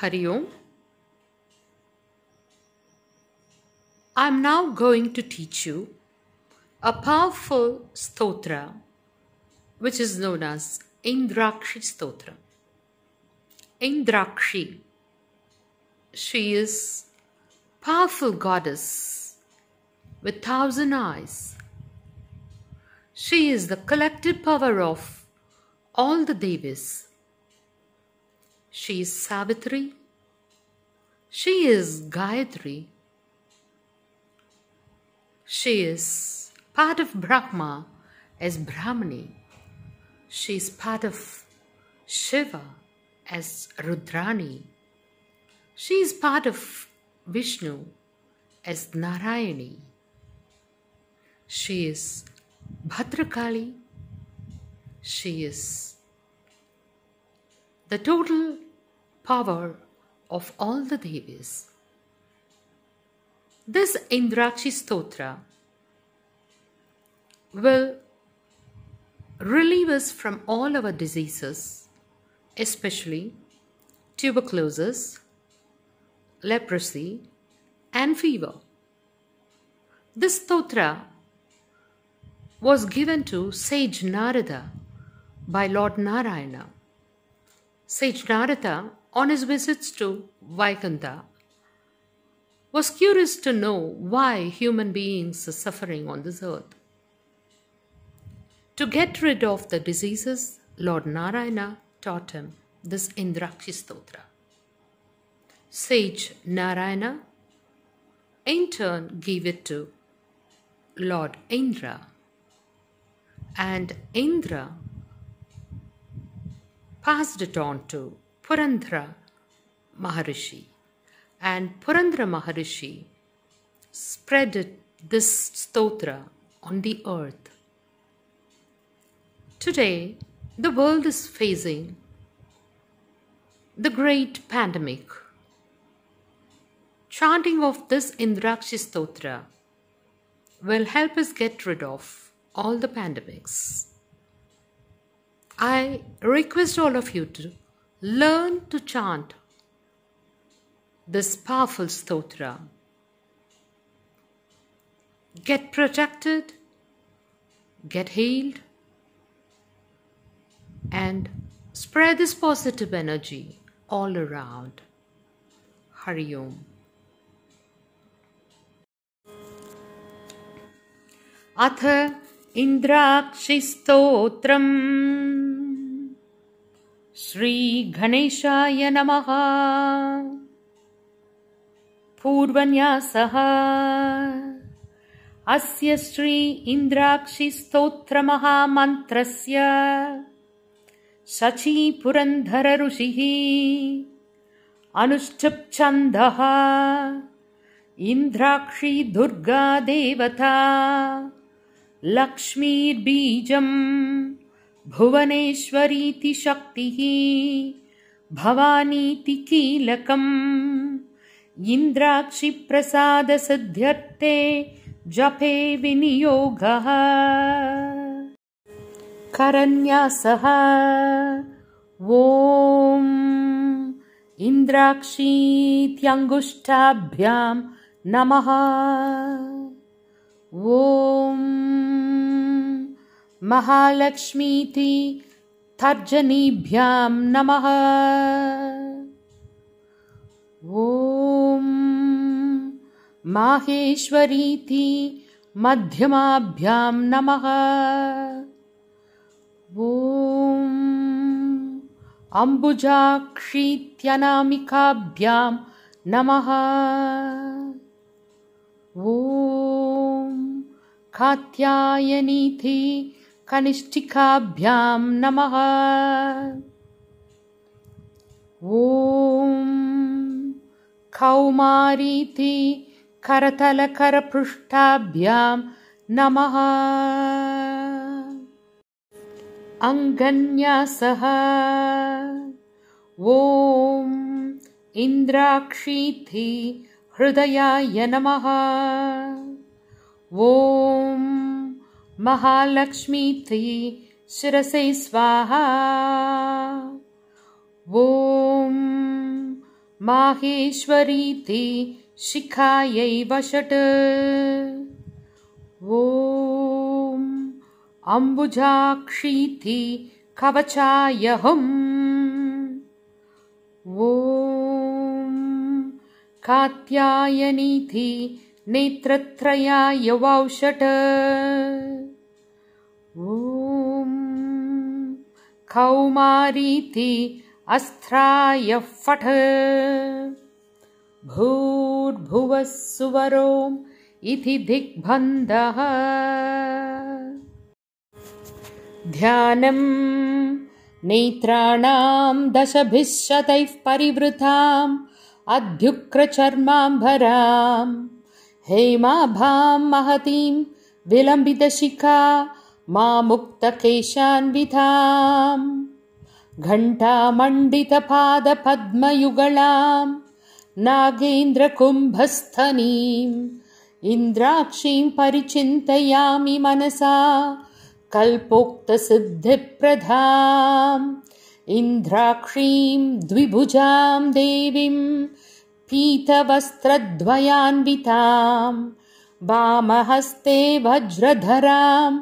Hari Om. I'm now going to teach you a powerful stotra which is known as Indrakshi Stotra. Indrakshi. She is powerful goddess with thousand eyes. She is the collective power of all the Devis. She is Savitri. She is Gayatri. She is part of Brahma as Brahmani. She is part of Shiva as Rudrani. She is part of Vishnu as Narayani. She is Bhadrakali. She is the total power of all the Devis. This Indrakshi Stotra will relieve us from all our diseases, especially tuberculosis, leprosy, and fever. This stotra was given to sage Narada by Lord Narayana. Sage Narada, on his visits to Vaikunta, was curious to know why human beings are suffering on this earth. To get rid of the diseases, Lord Narayana taught him this Indrakshi Stotra. Sage Narayana in turn gave it to Lord Indra, and Indra passed it on to Purandra Maharishi, and Purandra Maharishi spread this stotra on the earth. Today, the world is facing the great pandemic. Chanting of this Indrakshi Stotra will help us get rid of all the pandemics. I request all of you to learn to chant this powerful stotra. Get protected, get healed, and spread this positive energy all around. Hari Om. अथ इन्द्राक्षिस्तोत्रम् श्रीगणेशाय नमः। पूर्वन्यासः। अस्य श्री इन्द्राक्षिस्तोत्रमहामन्त्रस्य शचीपुरन्धरऋषिः अनुष्ठुप्छन्दः इन्द्राक्षी दुर्गा देवता लक्ष्मीर्बीजम् भुवनेश्वरीति शक्तिः भवानीति कीलकम् इन्द्राक्षिप्रसादसिद्ध्यर्थे जपे विनियोगः। करन्यासः ॐ इन्द्राक्षीत्यङ्गुष्ठाभ्यां नमः। ॐ महालक्ष्मीति तर्जनीभ्यां नमः। ॐ माहेश्वरीति मध्यमाभ्यां नमः। ॐ अम्बुजाक्षीत्यनामिकाभ्यां नमः। ॐ कात्यायनीति कनिष्ठिकाभ्यां नमः। ॐ कौमारीति करतलकरपृष्ठाभ्यां नमः। अङ्गन्यासः ॐ इन्द्राक्षीति हृदयाय नमः। ॐ महालक्ष्मीति शिरसे स्वाहा। ॐ माहेश्वरीति ॐ अम्बुजाक्षीति कवचायहुम् ॐ कात्यायनीति नेत्रत्रयाय वौषट् ॐ कौमारीति अस्त्राय फट्। भूर्भुवः सुवरोम् इति दिग्बन्धः। ध्यानम् नेत्राणां दशभिः शतैः परिवृताम् अध्युक्रचर्माम्भराम् हेमाभां महतीं विलम्बितशिखा मामुक्तकेशान्विताम् घण्टामण्डितपादपद्मयुगलाम् नागेन्द्रकुम्भस्थनीम् इन्द्राक्षीं परिचिन्तयामि मनसा कल्पोक्तसिद्धिप्रधाम् इन्द्राक्षीं द्विभुजां देवीं पीतवस्त्रद्वयान्विताम् वामहस्ते वज्रधरां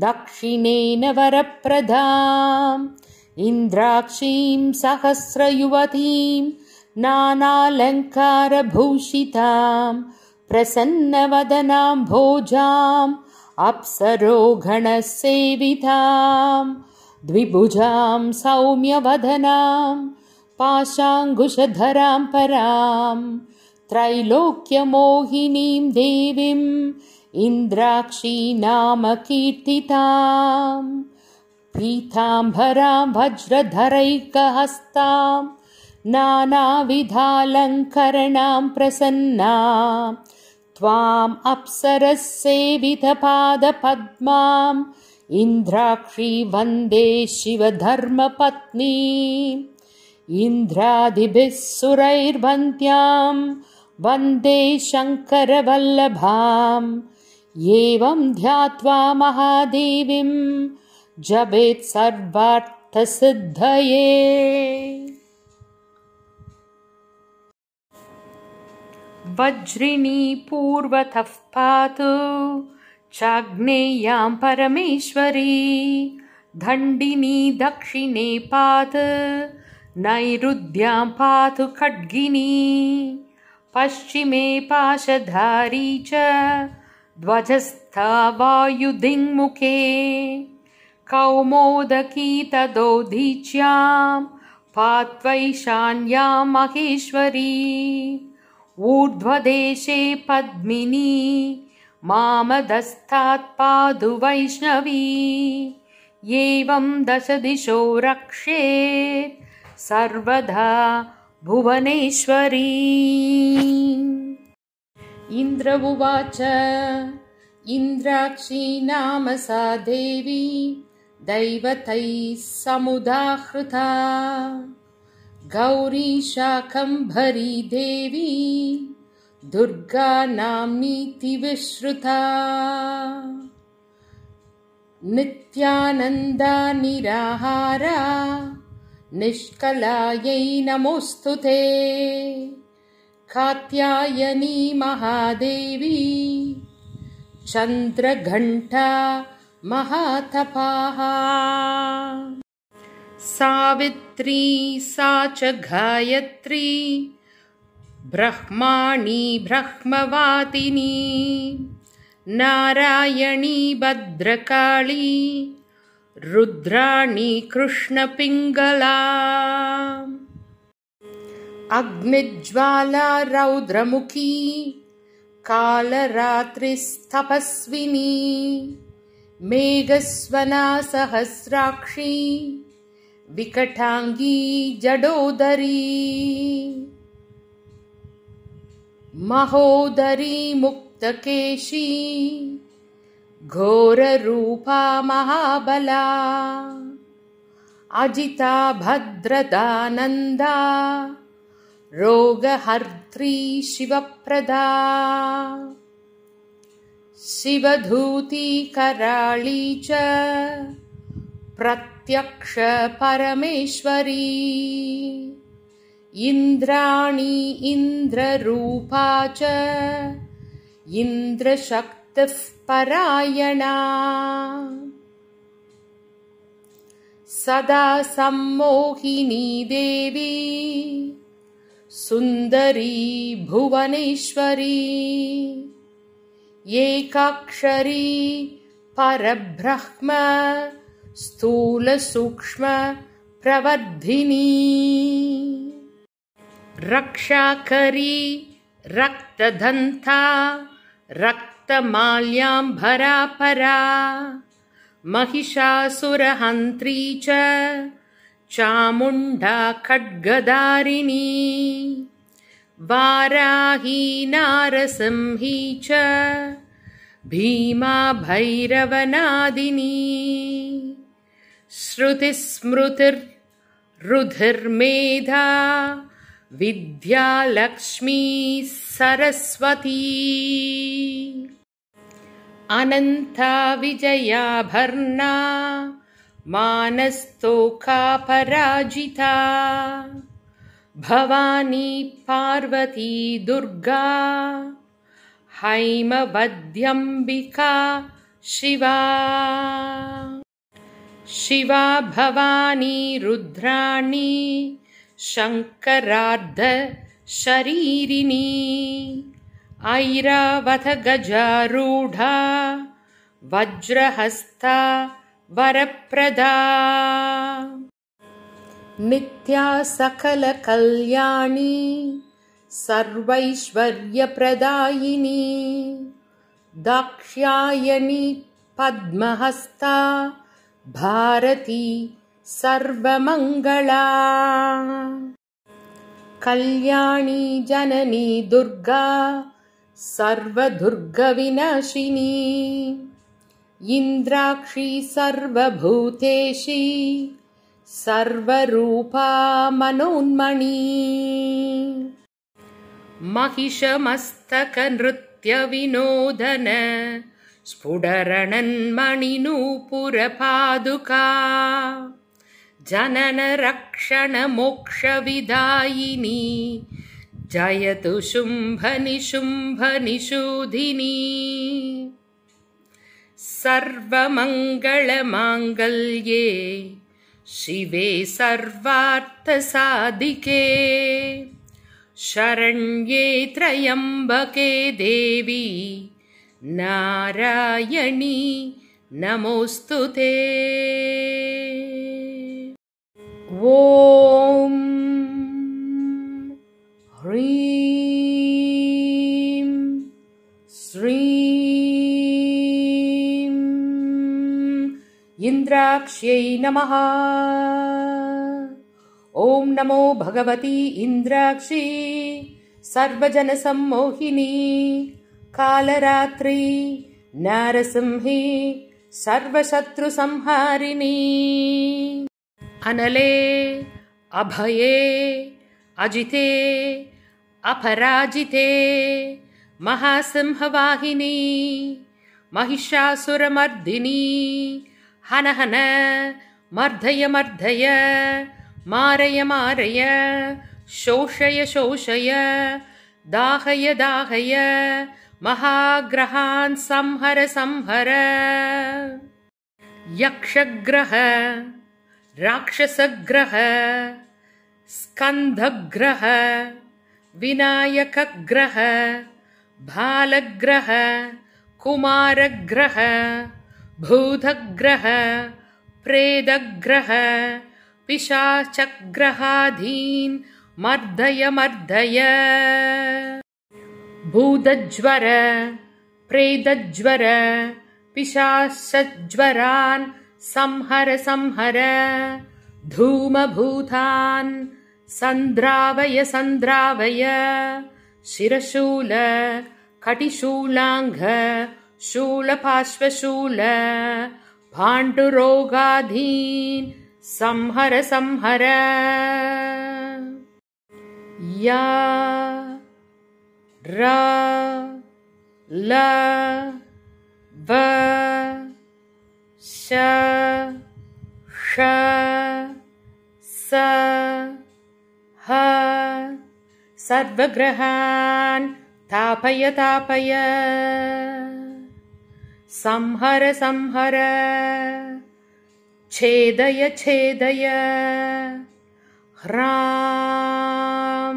दक्षिणेन वरप्रदाम् इन्द्राक्षीं सहस्रयुवतीं नानालङ्कारभूषितां प्रसन्नवदनां भोजाम् अप्सरोघणसेवितां द्विभुजां सौम्यवदनां पाशाङ्कुशधरां परां त्रैलोक्यमोहिनीं देवीम् इन्द्राक्षी नाम कीर्तिताम् पीताम्भरां वज्रधरैकहस्तां नानाविधालङ्करणां प्रसन्ना त्वाम् अप्सरसेवितपादपद्माम् इन्द्राक्षी वन्दे शिवधर्मपत्नी इन्द्रादिभिः सुरैर्वन्त्याम् वन्दे शङ्करवल्लभाम् एवम् ध्यात्वा महादेवीम् जपेत् सर्वार्थसिद्धये। वज्रिणी पूर्वतः पातु चाग्नेयां परमेश्वरी दण्डिनी दक्षिणे पात् नैरुद्यां पातु खड्गिनी पश्चिमे पाशधारी च ध्वजस्था वायुदिङ्मुखे कौमोदकी पात्वैशान्यां महेश्वरी ऊर्ध्वदेशे पद्मिनी मामदस्तात्पादुवैष्णवी एवं दशदिशो रक्षेत् सर्वदा भुवनेश्वरी इन्द्र उवाच। इन्द्राक्षी नाम सा देवी दैवतैः समुदाहृता। गौरी शाकम्भरी देवी दुर्गा नाम्नीति विश्रुता। नित्यानन्दा निराहारा निष्कलायै नमोऽस्तु ते कात्यायनी महादेवी। चन्द्रघण्टा महातपाः। सावित्री सा च गायत्री। ब्रह्माणी ब्रह्मवातिनी नारायणी भद्रकाली। रुद्राणी कृष्णपिङ्गला अग्निज्वाला रौद्रमुखी कालरात्रिस्तपस्विनी मेघस्वना सहस्राक्षी विकटाङ्गी जडोदरी महोदरी मुक्तकेशी घोररूपा महाबला अजिता भद्रदानन्दा रोगहर्त्री शिवप्रदा। शिवधूती कराळी च प्रत्यक्ष परमेश्वरी। इन्द्राणी इन्द्ररूपा च इन्द्रशक्तिः परायणा सदा सम्मोहिनी देवी सुन्दरी भुवनेश्वरी एकाक्षरी परब्रह्म स्थूलसूक्ष्म प्रवर्धिनी। रक्षाकरी रक्तदन्ता रक्तमाल्याम्भरा परा महिषासुरहन्त्री च चामुण्डा खड्गदारिणी वाराही नारसिंही च भीमा भैरवनादिनी श्रुतिस्मृतिर्रुधिर्मेधा विद्यालक्ष्मी सरस्वती। अनन्ता विजयाभर्ना मानस्तोकापराजिता भवानी पार्वती दुर्गा। हैमवद्यम्बिका शिवा। शिवा भवानी रुद्राणी। शङ्करार्ध शरीरिणी। ऐरावथ गजारूढा। वज्रहस्ता वरप्रदा। नित्या सकलकल्याणी सर्वैश्वर्यप्रदायिनी दाक्ष्यायणी पद्महस्ता भारती सर्वमङ्गला। कल्याणी जननी दुर्गा सर्वदुर्गविनाशिनी इन्द्राक्षी सर्वभूतेशी सर्वरूपा मनोन्मणी। महिषमस्तकनृत्यविनोदन स्फुटरणन्मणिनूपुरपादुका जननरक्षणमोक्षविदायिनी जयतु शुम्भनिशुम्भनिषूधिनी सर्वमङ्गलमाङ्गल्ये शिवे सर्वार्थसाधिके। शरण्ये त्र्यम्बके देवी नारायणी नमोऽस्तु ते। ॐ ह्रीं इन्द्राक्ष्यै नमः। ॐ नमो भगवती इन्द्राक्षी सर्वजनसम्मोहिनी कालरात्रि नारसिंही सर्वशत्रुसंहारिणी। अनले अभये अजिते अपराजिते महासिंहवाहिनी महिषासुरमर्दिनी हन हन मर्धय मर्धय। मारय मारय। शोषय शोषय। दाहय दाहय। महाग्रहान् संहर संहर। यक्षग्रह। राक्षसग्रह। स्कन्धग्रह। विनायकग्रह। भालग्रह कुमारग्रह भूतग्रह प्रेदग्रह पिशाचग्रहाधीन् मर्दय मर्दय। भूतज्वर प्रेदज्वर पिशाचज्वरान् संहर संहर। धूमभूतान् सन्द्रावय सन्द्रावय शिरशूल कटिशूलाङ्घ शूलपार्श्वशूल भाण्डुरोगाधीन् संहर संहर। या र ल व श ष स ह। सर्वग्रहान् तापय तापय संहर संहर छेदय छेदय। ह्रां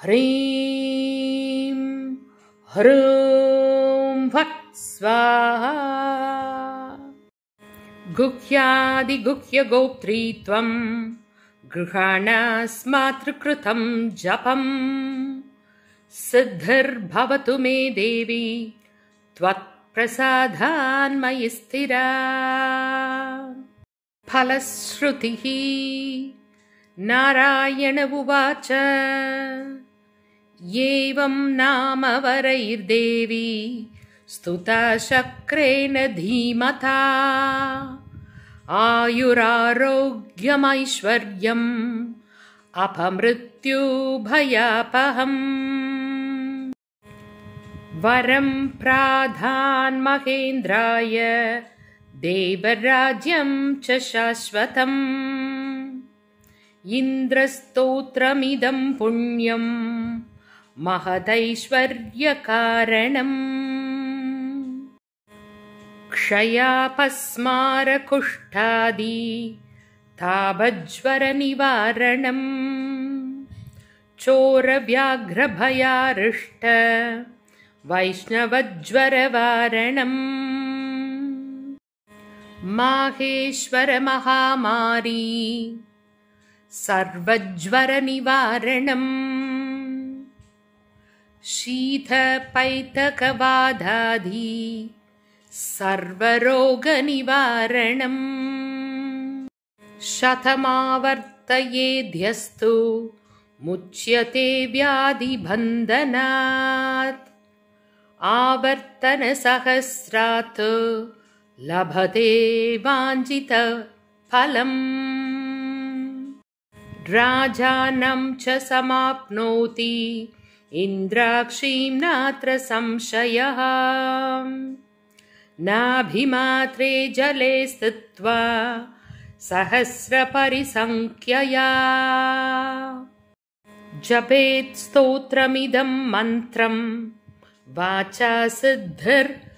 ह्रीं ह्रूं भक् स्वाहा गुह्यादिगुह्यगोप्त्रीत्वम् गृहाणास्मातृकृतं जपम्। सिद्धिर्भवतु मे देवी त्वत्प्रसादान्मयि स्थिरा। फलश्रुतिः। नारायण उवाच। एवं नाम वरैर्देवी स्तुता शक्रेण धीमता। आयुरारोग्यमैश्वर्यम्। अपमृत्युभयापहम् वरं प्राधान्महेन्द्राय देवराज्यं च शाश्वतम्। इन्द्रस्तोत्रमिदं पुण्यम् महदैश्वर्यकारणम्। क्षयापस्मारकुष्ठादि ताभज्वरनिवारणम् चोरव्याघ्रभयारिष्ट वैष्णवज्वरवारणम्। माहेश्वरमहामारी सर्वज्वरनिवारणम्। शीतपैतकवाधाधि सर्वरोगनिवारणम्। शतमावर्तयेध्यस्तु मुच्यते व्याधिबन्धनात् आवर्तनसहस्रात् लभते वाञ्छितफलम् राजानं च समाप्नोति इन्द्राक्षीं नात्र संशयः। नाभिमात्रे जले स्थित्वा सहस्रपरिसङ्ख्यया जपेत् स्तोत्रमिदं मन्त्रम् वाचा सिद्धिर्भवेद्ध्रुवम्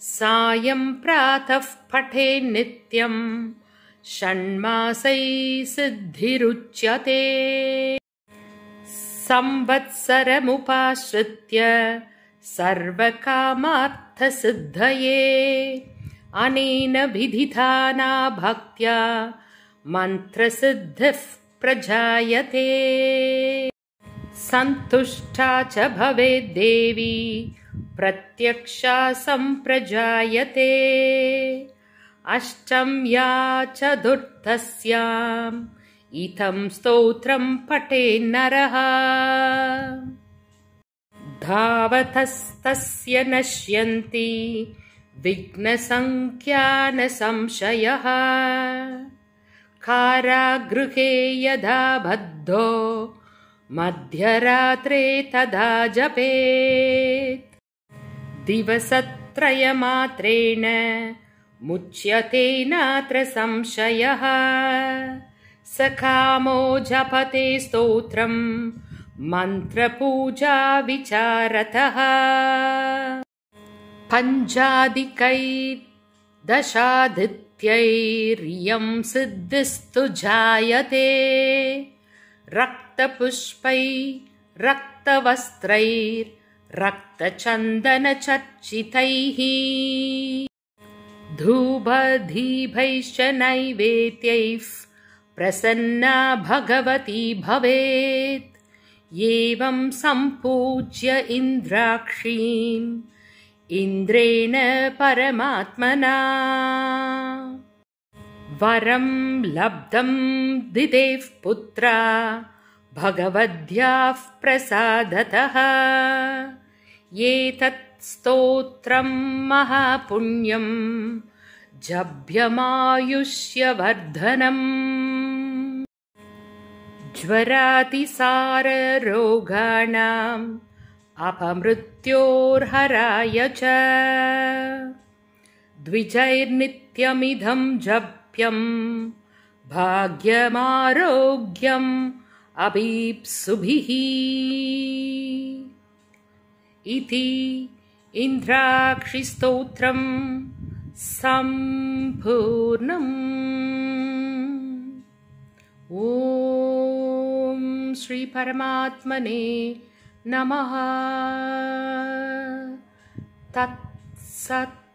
सायं प्रातः पठे नित्यम्। षण्मासै सिद्धिरुच्यते। संवत्सरमुपाश्रित्य सर्वकामार्थसिद्धये। अनेन विधिधाना भक्त्या मन्त्रसिद्धिः प्रजायते सन्तुष्टा च भवेद्देवी प्रत्यक्षा सम्प्रजायते। अष्टम्या चतुर्थस्याम् इथं स्तोत्रं पठेन्नरः धावतस्तस्य नश्यन्ति। विघ्नसङ्ख्यानसंशयः। कारागृहे यदा बद्धो मध्यरात्रे तदा जपेत्। दिवसत्रयमात्रेण मुच्यते नात्र संशयः। सकामो जपते स्तोत्रम् मन्त्रपूजा विचारतः। पञ्चाधिकैर्दशादित्यैर्यं सिद्धिस्तु जायते रक्तपुष्पै रक्तवस्त्रैर्रक्तचन्दनचर्चितैः धूपधीभैश्च नैवेद्यैः प्रसन्ना भगवती भवेत्। एवं सम्पूज्य इन्द्राक्षीम् इन्द्रेण परमात्मना। वरं लब्धं दिदेः पुत्रा भगवद्याः प्रसादतः। एतत् स्तोत्रं महापुण्यम् जभ्यमायुष्यवर्धनम्। ज्वरातिसाररोगाणाम् अपमृत्योर्हराय च। द्विजैर्नित्यमिदं जप्यम् भाग्यमारोग्यम् अभीप्सुभिः। इति इन्द्राक्षिस्तोत्रं सम्पूर्णम्। ॐ श्रीपरमात्मने नमः। तत्सत्